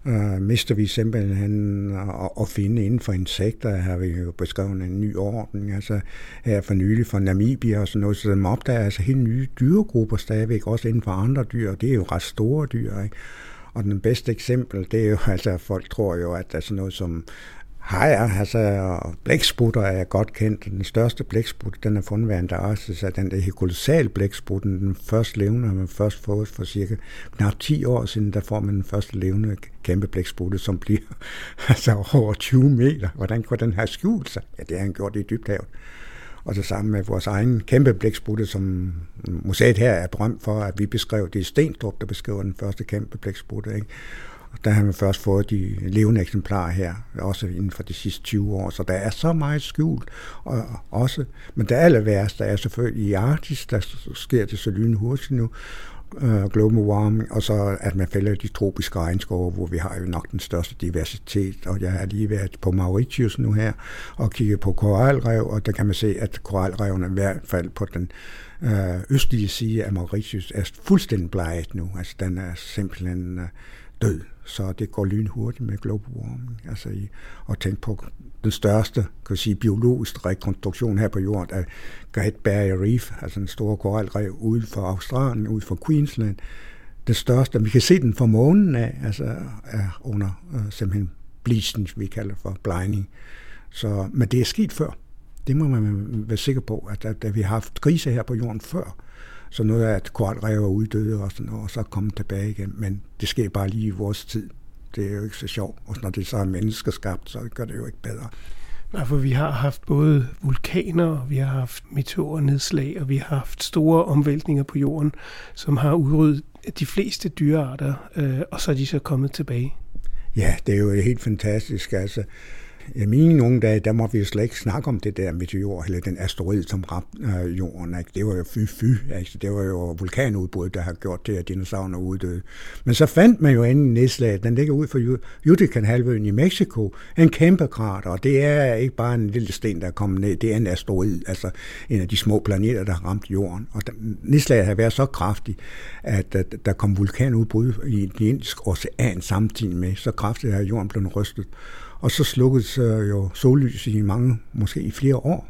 øh, mister vi simpelthen at, at finde inden for insekter. Her har vi jo beskrevet en ny orden, altså her for nylig fra Namibia og sådan noget, så dem opdager altså helt nye dyregrupper stadigvæk, også inden for andre dyr, og det er jo ret store dyr, ikke? Og den bedste eksempel, det er jo, altså, folk tror jo, at der er sådan noget som Hajer, altså blæksprutter er godt kendt. Den største blæksprut, den er fundet ved Antarktis, er den der kolossal blæksprut, den første levende har man først fået for cirka knap 10 år siden, der får man den første levende kæmpe blæksprutte, som bliver altså over 20 meter. Hvordan kunne den have skjult sig? Ja, det har han gjort i dybthavet. Og det samme med vores egen kæmpe blæksprutte, som museet her er berømt for, at vi beskrev, det er Stenstrup, der beskriver den første kæmpe blæksprutte. Ikke? Der har man først fået de levende eksemplarer her, også inden for de sidste 20 år, så der er så meget skjult. Og også, men det aller værste er selvfølgelig i Arktis, der sker det så lynhurtigt nu, øh, global warming, og så at man fælder de tropiske regnskove, hvor vi har jo nok den største diversitet, og jeg har lige været på Mauritius nu her, og kigget på koralrev, og der kan man se, at koralrevene i hvert fald på den øh, østlige side af Mauritius er fuldstændig bleget nu, altså den er simpelthen øh, død så det går lynhurtigt med global warming. Altså i, at tænke på den største kan sige, biologiske rekonstruktion her på jorden af Great Barrier Reef, altså en stor koralrev uden for Australien, uden for Queensland. Den største, vi kan se den fra månen af, altså er under øh, simpelthen bleaching, vi kalder for blinding. Så, men det er sket før. Det må man være sikker på, at, at, at vi har haft krise her på jorden før, så noget af, at koralrev er uddøde og sådan noget, og så komme tilbage igen. Men det sker bare lige i vores tid. Det er jo ikke så sjovt. Og når det så er menneskeskabt, så gør det jo ikke bedre. Nej, for vi har haft både vulkaner, vi har haft meteornedslag, og vi har haft store omvæltninger på jorden, som har udryddet de fleste dyrearter, øh, og så er de så kommet tilbage. Ja, det er jo helt fantastisk. Altså, i mine nogle dage, der må vi jo slet ikke snakke om det der meteor, eller den asteroid, som ramte øh, jorden. Ikke? Det var jo fy-fy. Altså, det var jo vulkanudbrud, der har gjort det, at dinosaurerne uddøde. Men så fandt man jo inden nedslaget, den ligger ud for Yucatan-halvøen i Mexico, en kæmpe krater, og det er ikke bare en lille sten, der er kommet ned, det er en asteroid, altså en af de små planeter, der har ramt jorden. Og den, nedslaget har været så kraftigt, at, at der kom vulkanudbrud i den indiske ocean samtidig med, så kraftigt at jorden blev rystet. Og så slukkede sig jo sollys i mange, måske i flere år.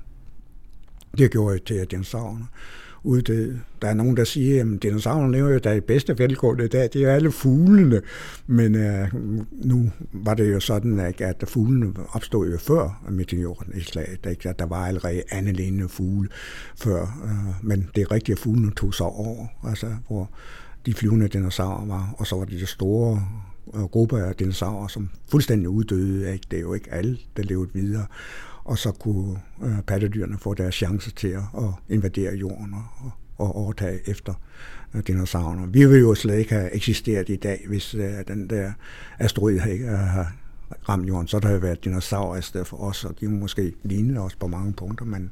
Det gjorde til, at dinosaurerne uddøde. Der er nogen, der siger, at dinosaurerne lever jo der i bedste velgående dag. Det er alle fuglene. Men øh, nu var det jo sådan, at, at fuglene opstod jo før meteoren i slaget. Ikke? At der var allerede andelene fugle før. Øh, men det er rigtigt, at fuglene tog sig over. Altså, hvor de flyvende dinosaurer var. Og så var det de store Øh, grupper af dinosaurer, som fuldstændig uddøde. Ikke? Det er jo ikke alle, der levede videre. Og så kunne øh, pattedyrene få deres chance til at, at invadere jorden og, og overtage efter øh, dinosaurerne. Vi ville jo slet ikke have eksisteret i dag, hvis øh, den der asteroid ikke øh, havde ramt jorden. Så der havde været dinosaurer i stedet for os, og de måske lignede os på mange punkter. Men,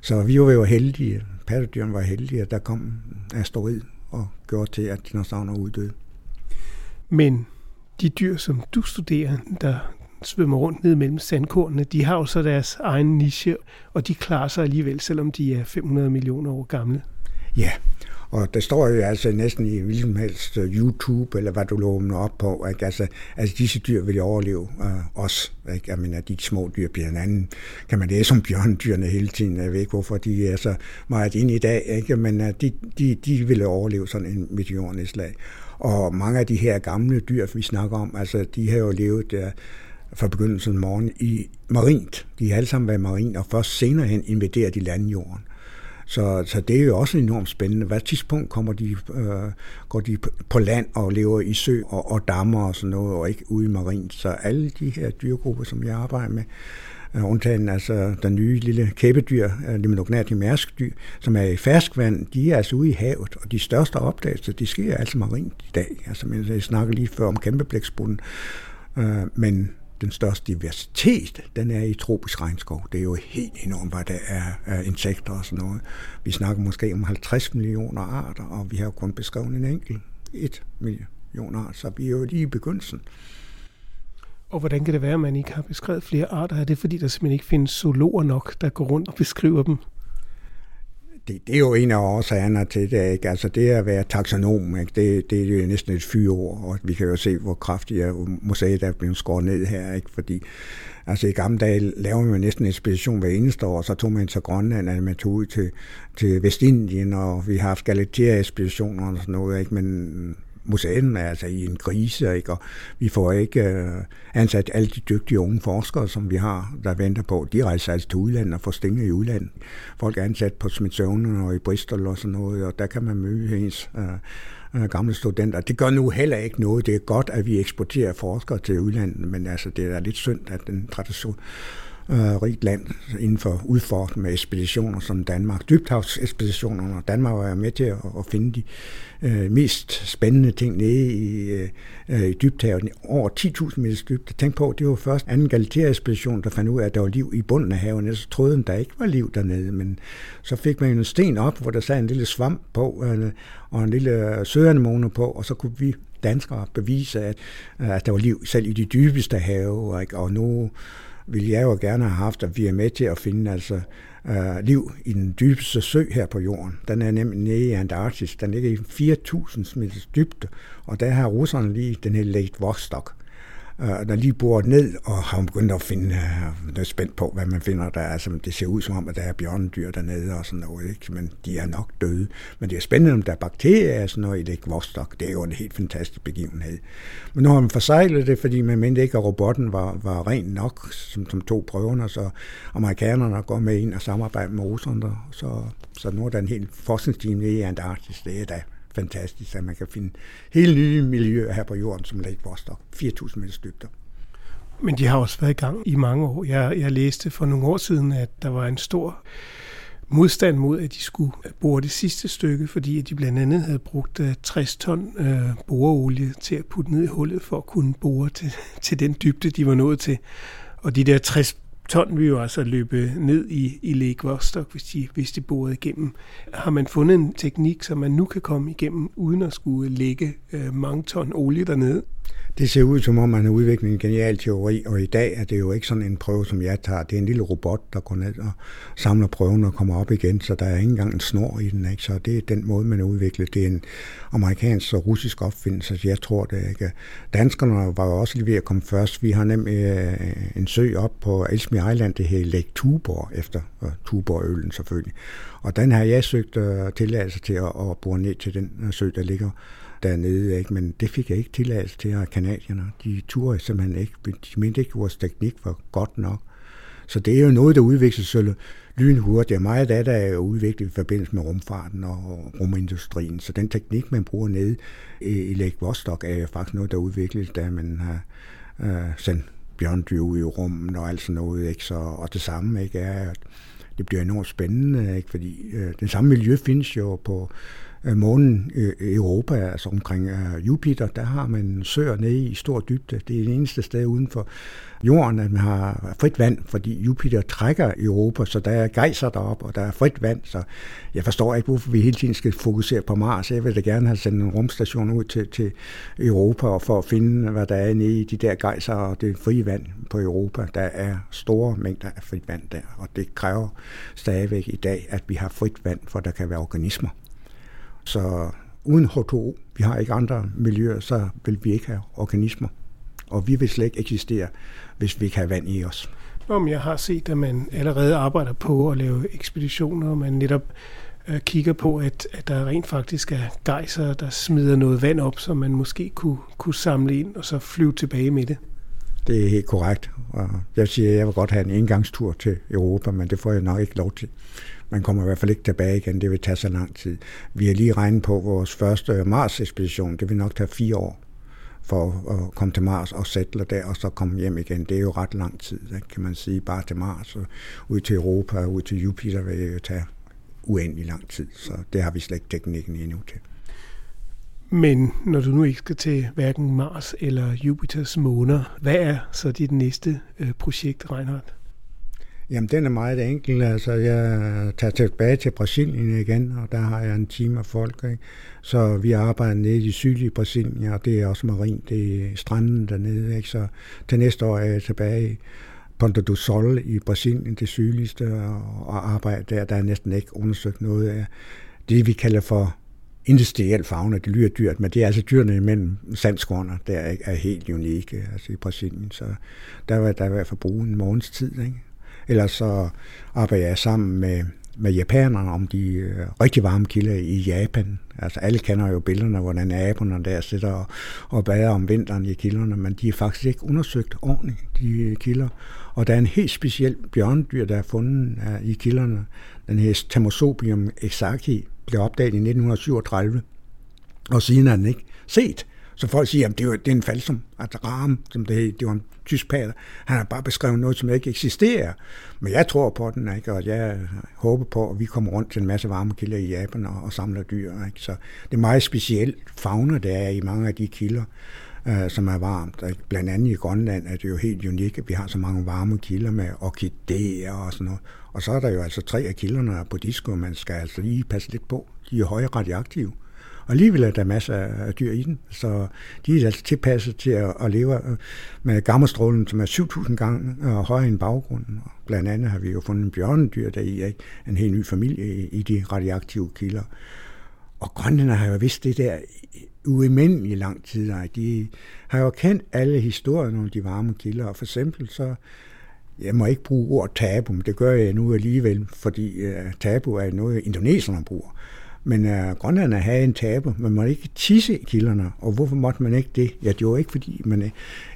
så vi var jo heldige, pattedyrene var heldige, at der kom asteroid og gjorde til, at dinosaurerne uddøde. Men de dyr, som du studerer, der svømmer rundt ned mellem sandkornene, de har jo så deres egen niche, og de klarer sig alligevel, selvom de er 500 millioner år gamle. Ja, og der står jo altså næsten i hvilken helst øh, YouTube, eller hvad du låner op på, ikke? Altså, altså disse dyr vil overleve uh, os. Ikke? Jeg mener, de små dyr bliver en anden. Kan man læse om bjørndyrene hele tiden? Jeg ved ikke, hvorfor de er så meget inde i dag, ikke? men uh, de, de, de vil overleve sådan en meteornedslag. Og mange af de her gamle dyr, vi snakker om, altså de har jo levet der fra begyndelsen af morgen i marint. De har alle sammen været marin, og først senere hen invaderer de landjorden. Så, så det er jo også enormt spændende. Hvad tidspunkt kommer de, øh, går de på land og lever i sø og, og dammer og sådan noget, og ikke ude i marint. Så alle de her dyregrupper, som jeg arbejder med, Øh, undtagen altså den nye lille kæbedyr, øh, Limnognati mærskdyr, som er i ferskvand, de er altså ude i havet, og de største opdagelser, de sker altså marint i dag. Altså, jeg snakker lige før om kæmpeblæksbunden, øh, men den største diversitet, den er i tropisk regnskov. Det er jo helt enormt, hvad der er af insekter og sådan noget. Vi snakker måske om 50 millioner arter, og vi har kun beskrevet en enkelt, et million arter, så vi er jo lige i begyndelsen. Og hvordan kan det være, at man ikke har beskrevet flere arter? Er det fordi, der simpelthen ikke findes zoologer nok, der går rundt og beskriver dem? det, det er jo en af årsagerne til det. Ikke? Altså det at være taxonom, ikke? Det, det er jo næsten et fyreord, og vi kan jo se, hvor kraftigt museet er blevet skåret ned her. Ikke? Fordi altså i gamle dage lavede man næsten en ekspedition hver eneste år, så tog man til Grønland, og man tog ud til, til Vestindien, og vi har haft Galatea-ekspeditioner og sådan noget. Ikke? Men museet er altså i en krise, ikke? og vi får ikke øh, ansat alle de dygtige unge forskere, som vi har, der venter på. De rejser altså til udlandet og får stillinger i udlandet. Folk er ansat på Smithsonian og i Bristol og sådan noget, og der kan man møde ens øh, øh, gamle studenter. Det gør nu heller ikke noget. Det er godt, at vi eksporterer forskere til udlandet, men altså, det er lidt synd, at den tradition øh, rigt land inden for udfordret med ekspeditioner som Danmark. Dybhavsekspeditionerne. Danmark var med til at, at finde de øh, mest spændende ting nede i, øh, øh i dybthavet. Over 10.000 meters dybde. Tænk på, det var først anden Galatea-ekspedition, der fandt ud af, at der var liv i bunden af havet. Så troede den, der ikke var liv dernede, men så fik man en sten op, hvor der sad en lille svamp på, øh, og en lille søanemone på, og så kunne vi danskere bevise, at, øh, at der var liv selv i de dybeste have, ikke? og nu ville jeg jo gerne have haft, at vi er med til at finde altså, øh, liv i den dybeste sø her på jorden. Den er nemlig nede i Antarktis. Den ligger i 4.000 meters dybde, og der har russerne lige den her Lake Vostok øh, der lige boret ned, og har begyndt at finde, øh, er spændt på, hvad man finder der. Altså, det ser ud som om, at der er bjørnedyr dernede og sådan noget, ikke? men de er nok døde. Men det er spændende, om der er bakterier og sådan noget i det Vostok. Det er jo en helt fantastisk begivenhed. Men nu har man forsejlet det, fordi man mente ikke, at robotten var, var ren nok, som, som to prøverne, så amerikanerne går med ind og samarbejder med russerne, så, så nu er der en helt forskningsteam i Antarktis. Det er da fantastisk, at man kan finde helt nye miljøer her på jorden, som Lake Vostok. 4.000 meters dybder. Men de har også været i gang i mange år. Jeg, jeg læste for nogle år siden, at der var en stor modstand mod, at de skulle bore det sidste stykke, fordi at de blandt andet havde brugt øh, 60 ton øh, boreolie til at putte ned i hullet for at kunne bore til, til den dybde, de var nået til. Og de der 60 ton vil jo altså løbe ned i, i Lake Vostok, hvis de, hvis de borede igennem. Har man fundet en teknik, så man nu kan komme igennem, uden at skulle lægge øh, mange ton olie dernede? Det ser ud som om, man har udviklet en genial teori, og i dag er det jo ikke sådan en prøve, som jeg tager. Det er en lille robot, der går ned og samler prøven og kommer op igen, så der er ikke engang en snor i den. Ikke? Så det er den måde, man har udviklet. Det er en amerikansk og russisk opfindelse, så jeg tror det ikke. Danskerne var jo også lige ved at komme først. Vi har nemlig øh, en sø op på Elsmi Island, det her Lake Tuborg, efter øh, Tuborgølen selvfølgelig. Og den har jeg søgt øh, tilladelse til at, at bore ned til den sø, der ligger dernede, ikke? men det fik jeg ikke tilladelse til af kanadierne. De turde simpelthen ikke. De mente ikke, at vores teknik var godt nok. Så det er jo noget, der udvikler sig lynhurtigt. Meget af det er udviklet i forbindelse med rumfarten og rumindustrien. Så den teknik, man bruger nede i Lake Vostok, er jo faktisk noget, der udvikles, da man har øh, sendt bjørndyr ud i rummet og alt sådan noget. Ikke? Så, og det samme ikke, er, at det bliver enormt spændende, ikke? fordi øh, den samme miljø findes jo på Øh, Øh, månen øh, Europa, altså omkring øh, Jupiter, der har man søer nede i stor dybde. Det er det eneste sted uden for jorden, at man har frit vand, fordi Jupiter trækker Europa, så der er gejser derop, og der er frit vand, så jeg forstår ikke, hvorfor vi hele tiden skal fokusere på Mars. Jeg vil da gerne have sendt en rumstation ud til, til Europa, og for at finde, hvad der er nede i de der gejser og det frie vand på Europa. Der er store mængder af frit vand der, og det kræver stadigvæk i dag, at vi har frit vand, for der kan være organismer. Så uden H2O, vi har ikke andre miljøer, så vil vi ikke have organismer. Og vi vil slet ikke eksistere, hvis vi ikke har vand i os. Om jeg har set, at man allerede arbejder på at lave ekspeditioner, og man netop øh, kigger på, at, at der rent faktisk er gejser, der smider noget vand op, som man måske kunne, kunne samle ind og så flyve tilbage med det. Det er helt korrekt. Og jeg siger, at jeg vil godt have en engangstur til Europa, men det får jeg nok ikke lov til. Man kommer i hvert fald ikke tilbage igen, det vil tage så lang tid. Vi har lige regnet på vores første Mars-ekspedition, det vil nok tage fire år for at komme til Mars og sætte der, og så komme hjem igen. Det er jo ret lang tid, kan man sige, bare til Mars, og ud til Europa og ud til Jupiter vil det jo tage uendelig lang tid, så det har vi slet ikke teknikken endnu til. Men når du nu ikke skal til hverken Mars eller Jupiters måner, hvad er så dit næste øh, projekt, Reinhardt? Jamen, den er meget enkel. Altså, jeg tager tilbage til Brasilien igen, og der har jeg en time af folk. Ikke? Så vi arbejder nede i sydlige Brasilien, og det er også marin, det er stranden dernede. Ikke? Så til næste år er jeg tilbage i Ponta do Sol i Brasilien, det sydligste, og arbejder der. Der er næsten ikke undersøgt noget af det, vi kalder for industriel fauna. Det lyder dyrt, men det er altså dyrene imellem sandskårene, der er helt unikke altså i Brasilien. Så der var der i hvert fald bruge en morgens tid. Ikke? Ellers så arbejder jeg sammen med, med japanerne om de øh, rigtig varme kilder i Japan. Altså alle kender jo billederne, hvordan aberne der sidder og, og bader om vinteren i kilderne, men de er faktisk ikke undersøgt ordentligt, de øh, kilder. Og der er en helt speciel bjørndyr, der er fundet uh, i kilderne. Den her Tamosobium exaki blev opdaget i 1937, og siden er den ikke set. Så folk siger, at det er, det er en falsum, altså ram, som det, det var en tysk pater. Han har bare beskrevet noget, som ikke eksisterer. Men jeg tror på den, ikke? og jeg håber på, at vi kommer rundt til en masse varme kilder i Japan og, og samler dyr. Ikke? Så det er meget specielt fauna, der er i mange af de kilder øh, som er varmt. Ikke? Blandt andet i Grønland er det jo helt unikt, at vi har så mange varme kilder med orkideer og sådan noget. Og så er der jo altså tre af kilderne på disco, man skal altså lige passe lidt på. De er høje radioaktive. Og alligevel er der masser af dyr i den, så de er altså tilpasset til at, at leve øh, med gammastrålen, som er 7.000 gange øh, højere end baggrunden. Og blandt andet har vi jo fundet en bjørnedyr der i, ikke? en helt ny familie i, i de radioaktive kilder. Og grønlænder har jo vidst det der uimændelig lang tid. De har jo kendt alle historierne om de varme kilder, og for eksempel så jeg må ikke bruge ord tabu, men det gør jeg nu alligevel, fordi uh, tabu er noget, indoneserne bruger. Men øh, grønlænderne havde en tabu, man måtte ikke tisse i kilderne, og hvorfor måtte man ikke det? Ja, det var ikke fordi, man øh,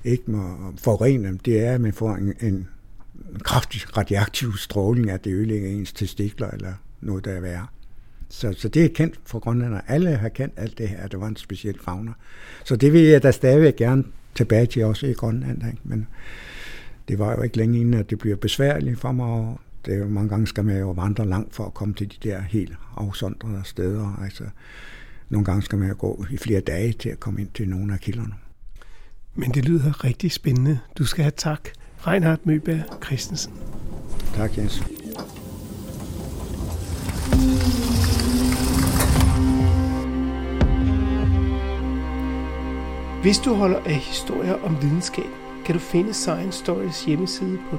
ikke må forurene dem, det er, at man får en, en kraftig radioaktiv stråling, at det ødelægger ens testikler eller noget, der er værre. Så, så det er kendt for grønlænderne. Alle har kendt alt det her, at det var en speciel fauna. Så det vil jeg da stadigvæk gerne tilbage til også i Grønland. Ikke? Men det var jo ikke længe inden, at det bliver besværligt for mig. Er jo mange gange skal man jo vandre langt for at komme til de der helt afsondrede steder. Altså, nogle gange skal man jo gå i flere dage til at komme ind til nogle af kilderne. Men det lyder rigtig spændende. Du skal have tak, Reinhard Møberg Christensen. Tak, Jens. Hvis du holder af historier om videnskab, kan du finde Science Stories hjemmeside på